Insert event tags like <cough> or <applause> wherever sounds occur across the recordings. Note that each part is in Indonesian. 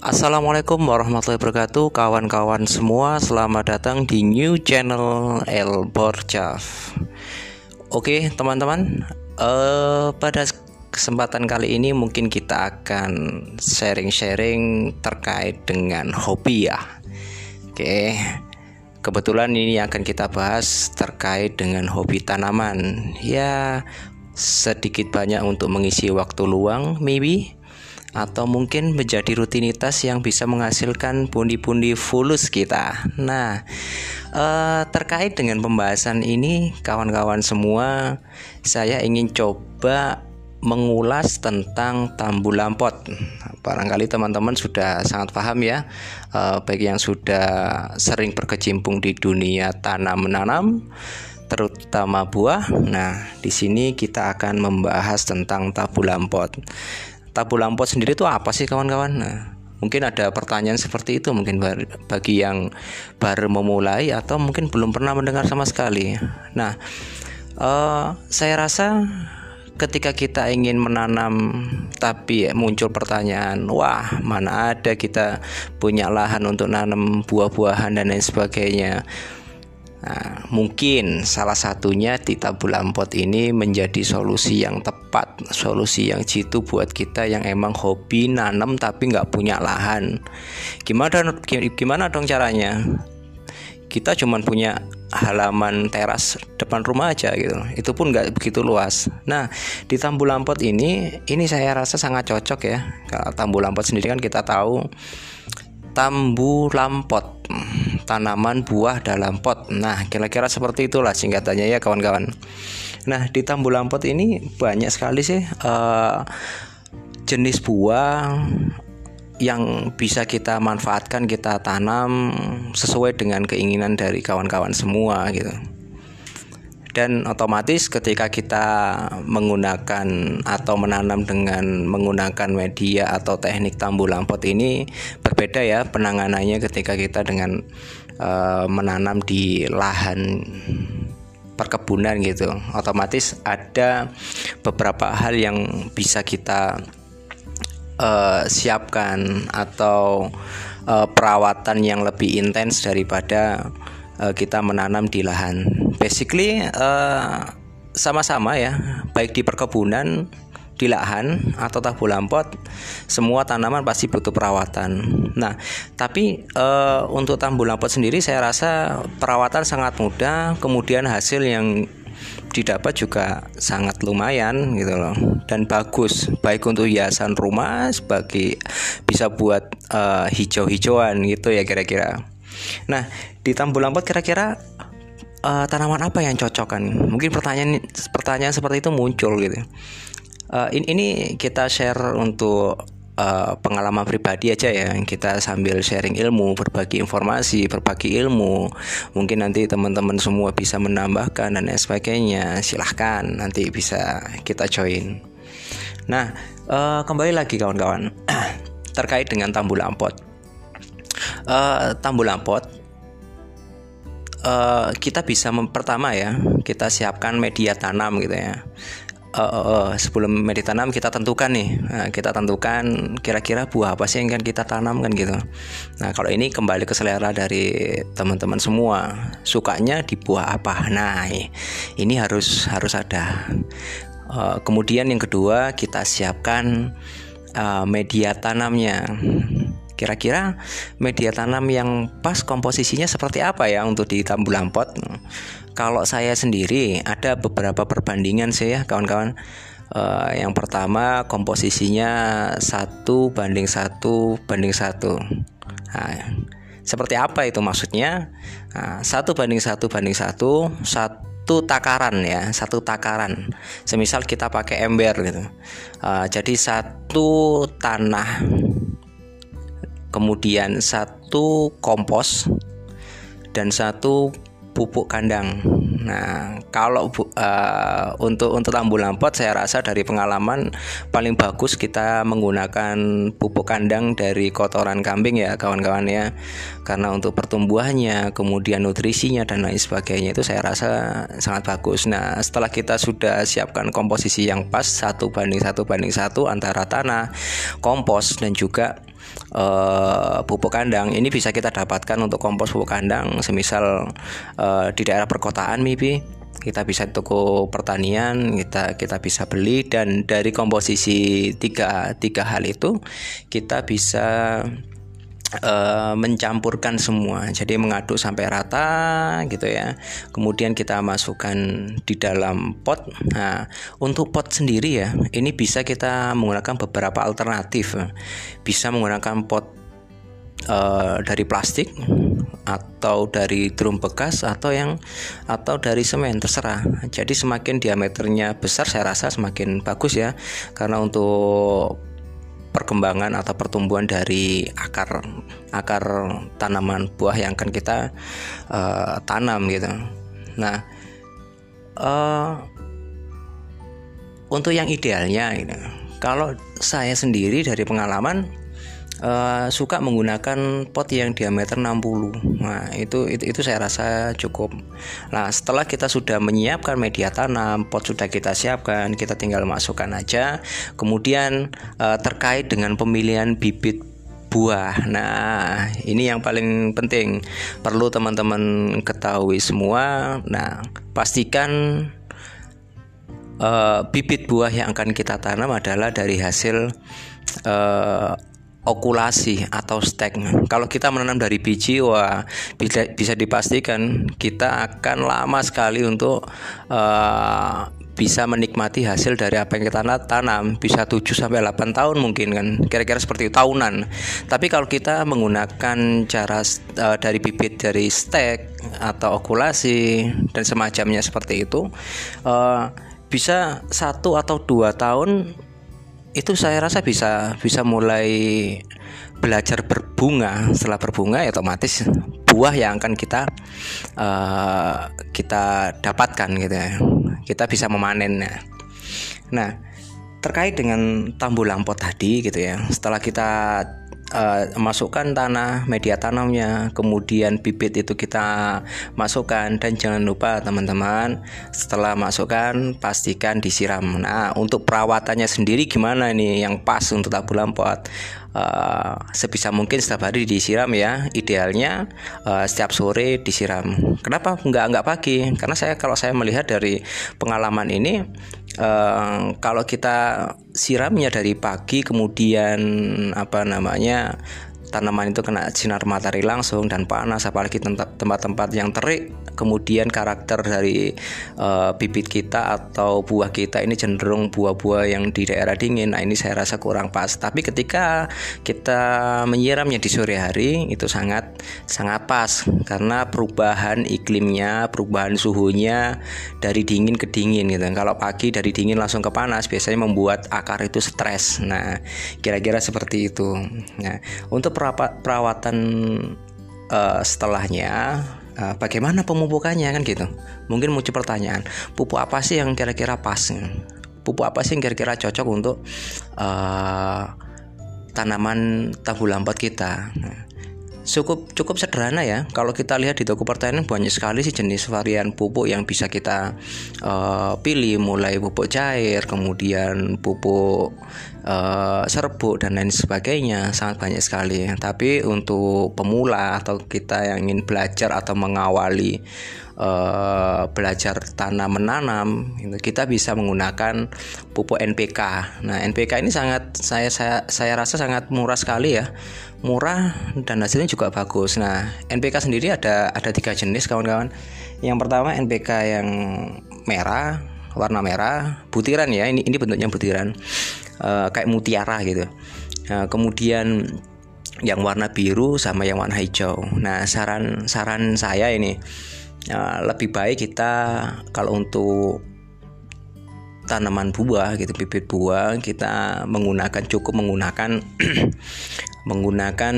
Assalamualaikum warahmatullahi wabarakatuh Kawan-kawan semua. Selamat datang di new channel El Borjaf Oke teman-teman uh, Pada kesempatan kali ini Mungkin kita akan sharing-sharing Terkait dengan hobi ya. Oke Kebetulan ini akan kita bahas Terkait dengan hobi tanaman. Ya sedikit banyak untuk mengisi waktu luang maybe atau mungkin menjadi rutinitas yang bisa menghasilkan pundi-pundi fulus kita. Nah, eh, terkait dengan pembahasan ini, kawan-kawan semua, saya ingin coba mengulas tentang tambu lampot. Barangkali teman-teman sudah sangat paham ya, eh, bagi yang sudah sering berkecimpung di dunia tanam menanam terutama buah. Nah, di sini kita akan membahas tentang tabu lampot tabu lampot sendiri itu apa sih kawan-kawan? Nah, mungkin ada pertanyaan seperti itu mungkin bagi yang baru memulai atau mungkin belum pernah mendengar sama sekali. Nah, uh, saya rasa ketika kita ingin menanam tapi muncul pertanyaan, wah mana ada kita punya lahan untuk nanam buah-buahan dan lain sebagainya. Nah, mungkin salah satunya di tabul pot ini menjadi solusi yang tepat, solusi yang jitu buat kita yang emang hobi nanam tapi nggak punya lahan. Gimana gimana dong caranya? Kita cuma punya halaman teras depan rumah aja gitu. Itu pun nggak begitu luas. Nah, di tambu lampot ini, ini saya rasa sangat cocok ya. Kalau tambu lampot sendiri kan kita tahu tambu lampot tanaman buah dalam pot. Nah, kira-kira seperti itulah singkatannya ya kawan-kawan. Nah, di tambu lampot ini banyak sekali sih uh, jenis buah yang bisa kita manfaatkan, kita tanam sesuai dengan keinginan dari kawan-kawan semua gitu dan otomatis ketika kita menggunakan atau menanam dengan menggunakan media atau teknik tambu lampot ini berbeda ya penanganannya ketika kita dengan uh, menanam di lahan perkebunan gitu. Otomatis ada beberapa hal yang bisa kita uh, siapkan atau uh, perawatan yang lebih intens daripada uh, kita menanam di lahan. Basically uh, sama-sama ya, baik di perkebunan, di lahan atau tabu lampot, semua tanaman pasti butuh perawatan. Nah, tapi uh, untuk tambu lampot sendiri saya rasa perawatan sangat mudah, kemudian hasil yang didapat juga sangat lumayan gitu loh dan bagus baik untuk hiasan rumah sebagai bisa buat uh, hijau-hijauan gitu ya kira-kira. Nah, di Tambu Lampot kira-kira uh, tanaman apa yang cocok kan? Mungkin pertanyaan pertanyaan seperti itu muncul gitu. Uh, ini, ini kita share untuk uh, pengalaman pribadi aja ya. Kita sambil sharing ilmu, berbagi informasi, berbagi ilmu. Mungkin nanti teman-teman semua bisa menambahkan dan sebagainya. Silahkan nanti bisa kita join. Nah, uh, kembali lagi kawan-kawan <clears throat> terkait dengan tambu lampot uh, tambu lampot. Uh, kita bisa pertama ya kita siapkan media tanam gitu ya. Uh, uh, uh, sebelum media tanam kita tentukan nih. Nah, kita tentukan kira-kira buah apa sih yang akan kita tanam kan gitu. Nah kalau ini kembali ke selera dari teman-teman semua sukanya di buah apa? Nah ini harus harus ada. Uh, kemudian yang kedua kita siapkan uh, media tanamnya Kira-kira media tanam yang pas komposisinya seperti apa ya untuk di tambu lampot? Kalau saya sendiri ada beberapa perbandingan sih ya kawan-kawan. Uh, yang pertama komposisinya satu banding satu banding satu. Nah, seperti apa itu maksudnya? Nah, satu banding satu banding satu satu takaran ya satu takaran semisal kita pakai ember gitu uh, jadi satu tanah kemudian satu kompos dan satu pupuk kandang. Nah, kalau uh, untuk untuk tambu lampot saya rasa dari pengalaman paling bagus kita menggunakan pupuk kandang dari kotoran kambing ya kawan-kawan ya. Karena untuk pertumbuhannya, kemudian nutrisinya dan lain sebagainya itu saya rasa sangat bagus. Nah, setelah kita sudah siapkan komposisi yang pas satu banding satu banding satu antara tanah, kompos dan juga uh, pupuk kandang. Ini bisa kita dapatkan untuk kompos pupuk kandang semisal uh, di daerah perkotaan maybe kita bisa toko pertanian kita kita bisa beli dan dari komposisi tiga tiga hal itu kita bisa uh, mencampurkan semua. Jadi mengaduk sampai rata gitu ya. Kemudian kita masukkan di dalam pot. Nah untuk pot sendiri ya ini bisa kita menggunakan beberapa alternatif. Bisa menggunakan pot uh, dari plastik atau dari drum bekas atau yang atau dari semen terserah. Jadi semakin diameternya besar saya rasa semakin bagus ya. Karena untuk perkembangan atau pertumbuhan dari akar akar tanaman buah yang akan kita uh, tanam gitu. Nah, uh, untuk yang idealnya, gitu, kalau saya sendiri dari pengalaman uh, suka menggunakan pot yang diameter 60. Nah, itu itu itu saya rasa cukup. Nah, setelah kita sudah menyiapkan media tanam, pot sudah kita siapkan, kita tinggal masukkan aja. Kemudian uh, terkait dengan pemilihan bibit buah. Nah, ini yang paling penting. Perlu teman-teman ketahui semua. Nah, pastikan uh, bibit buah yang akan kita tanam adalah dari hasil uh, okulasi atau stek. Kalau kita menanam dari biji, wah bisa bisa dipastikan kita akan lama sekali untuk uh, bisa menikmati hasil dari apa yang kita tanam bisa 7 sampai 8 tahun mungkin kan kira-kira seperti tahunan. Tapi kalau kita menggunakan cara uh, dari bibit dari stek atau okulasi dan semacamnya seperti itu uh, bisa satu atau dua tahun itu saya rasa bisa bisa mulai belajar berbunga. Setelah berbunga ya otomatis buah yang akan kita uh, kita dapatkan gitu ya. Kita bisa memanennya. Nah terkait dengan tambu lampot tadi gitu ya. Setelah kita uh, masukkan tanah media tanamnya kemudian bibit itu kita masukkan dan jangan lupa teman-teman setelah masukkan pastikan disiram. Nah untuk perawatannya sendiri gimana ini yang pas untuk tabu lampot? Uh, sebisa mungkin setiap hari disiram ya. Idealnya uh, setiap sore disiram. Kenapa nggak nggak pagi? Karena saya kalau saya melihat dari pengalaman ini uh, kalau kita siramnya dari pagi kemudian apa namanya tanaman itu kena sinar matahari langsung dan panas apalagi tempat-tempat yang terik kemudian karakter dari uh, bibit kita atau buah kita ini cenderung buah-buah yang di daerah dingin. Nah ini saya rasa kurang pas. Tapi ketika kita menyiramnya di sore hari itu sangat sangat pas. Karena perubahan iklimnya perubahan suhunya dari dingin ke dingin gitu. Kalau pagi dari dingin langsung ke panas biasanya membuat akar itu stres. Nah kira-kira seperti itu. Nah untuk perawatan uh, setelahnya uh, bagaimana pemupukannya? Kan gitu. Mungkin muncul pertanyaan pupuk apa sih yang kira-kira pas? Pupuk apa sih yang kira-kira cocok untuk uh, tanaman tabu lambat kita? Nah, cukup cukup sederhana ya. Kalau kita lihat di toko pertanian banyak sekali sih jenis varian pupuk yang bisa kita uh, pilih mulai pupuk cair, kemudian pupuk uh, serbuk dan lain sebagainya sangat banyak sekali. Tapi untuk pemula atau kita yang ingin belajar atau mengawali uh, belajar tanam menanam itu kita bisa menggunakan pupuk NPK. Nah, NPK ini sangat saya saya saya rasa sangat murah sekali ya. Murah dan hasilnya juga bagus. Nah, NPK sendiri ada ada tiga jenis kawan-kawan. Yang pertama NPK yang merah, warna merah, butiran ya. Ini ini bentuknya butiran. Uh, kayak mutiara gitu. Nah, kemudian yang warna biru sama yang warna hijau. Nah, saran saran saya ini ya, lebih baik kita kalau untuk tanaman buah gitu bibit buah kita menggunakan cukup menggunakan <clears throat> menggunakan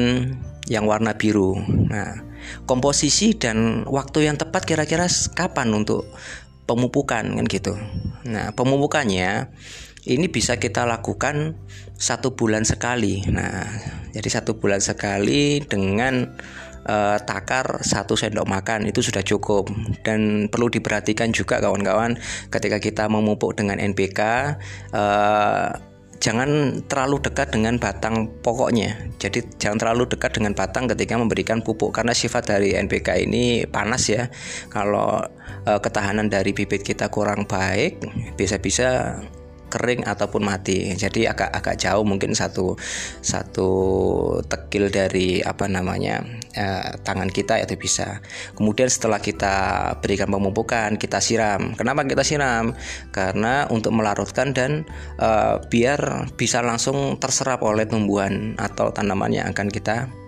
yang warna biru. Nah, komposisi dan waktu yang tepat kira-kira kapan untuk pemupukan kan gitu. Nah, pemupukannya ini bisa kita lakukan satu bulan sekali. Nah, jadi satu bulan sekali dengan uh, takar satu sendok makan itu sudah cukup dan perlu diperhatikan juga kawan-kawan ketika kita memupuk dengan NPK uh, jangan terlalu dekat dengan batang pokoknya. Jadi jangan terlalu dekat dengan batang ketika memberikan pupuk karena sifat dari NPK ini panas ya. Kalau uh, ketahanan dari bibit kita kurang baik, bisa-bisa kering ataupun mati. Jadi agak agak jauh mungkin satu satu tekil dari apa namanya eh, tangan kita itu bisa. Kemudian setelah kita berikan pemupukan, kita siram. Kenapa kita siram? Karena untuk melarutkan dan eh, biar bisa langsung terserap oleh tumbuhan atau tanaman yang akan kita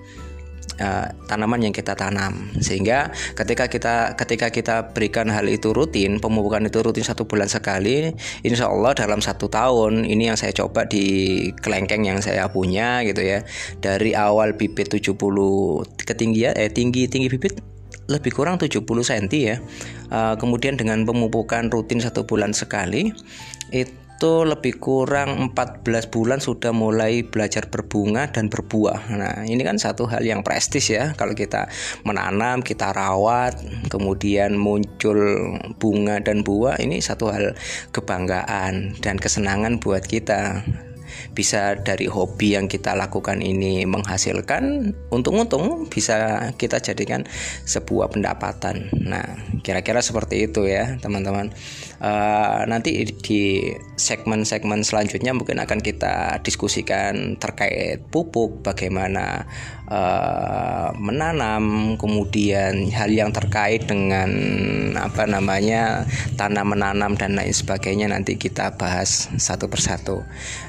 uh, tanaman yang kita tanam. Sehingga ketika kita ketika kita berikan hal itu rutin pemupukan itu rutin satu bulan sekali insya Allah dalam satu tahun ini yang saya coba di kelengkeng yang saya punya gitu ya dari awal bibit 70 ketinggian eh tinggi tinggi bibit lebih kurang 70 cm ya. Uh, kemudian dengan pemupukan rutin satu bulan sekali itu itu lebih kurang 14 bulan sudah mulai belajar berbunga dan berbuah. Nah, ini kan satu hal yang prestis ya kalau kita menanam, kita rawat, kemudian muncul bunga dan buah, ini satu hal kebanggaan dan kesenangan buat kita bisa dari hobi yang kita lakukan ini menghasilkan untung-untung bisa kita jadikan sebuah pendapatan. Nah, kira-kira seperti itu ya, teman-teman. Uh, nanti di segmen-segmen selanjutnya mungkin akan kita diskusikan terkait pupuk, bagaimana uh, menanam, kemudian hal yang terkait dengan apa namanya tanam menanam dan lain sebagainya nanti kita bahas satu persatu.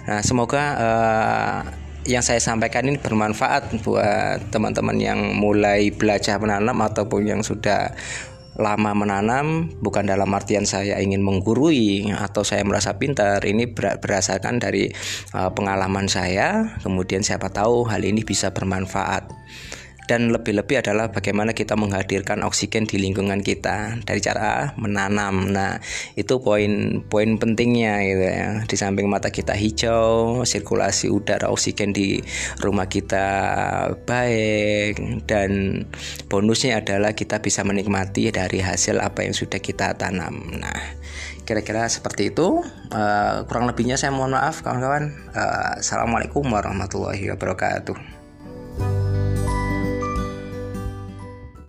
Nah, semoga uh, yang saya sampaikan ini bermanfaat buat teman-teman yang mulai belajar menanam ataupun yang sudah lama menanam bukan dalam artian saya ingin menggurui atau saya merasa pintar. Ini berdasarkan dari uh, pengalaman saya. Kemudian siapa tahu hal ini bisa bermanfaat dan lebih-lebih adalah bagaimana kita menghadirkan oksigen di lingkungan kita dari cara menanam. Nah, itu poin-poin pentingnya gitu ya. Di samping mata kita hijau, sirkulasi udara oksigen di rumah kita baik dan bonusnya adalah kita bisa menikmati dari hasil apa yang sudah kita tanam. Nah, kira-kira seperti itu. Uh, kurang lebihnya saya mohon maaf kawan-kawan. Uh, Assalamualaikum warahmatullahi wabarakatuh.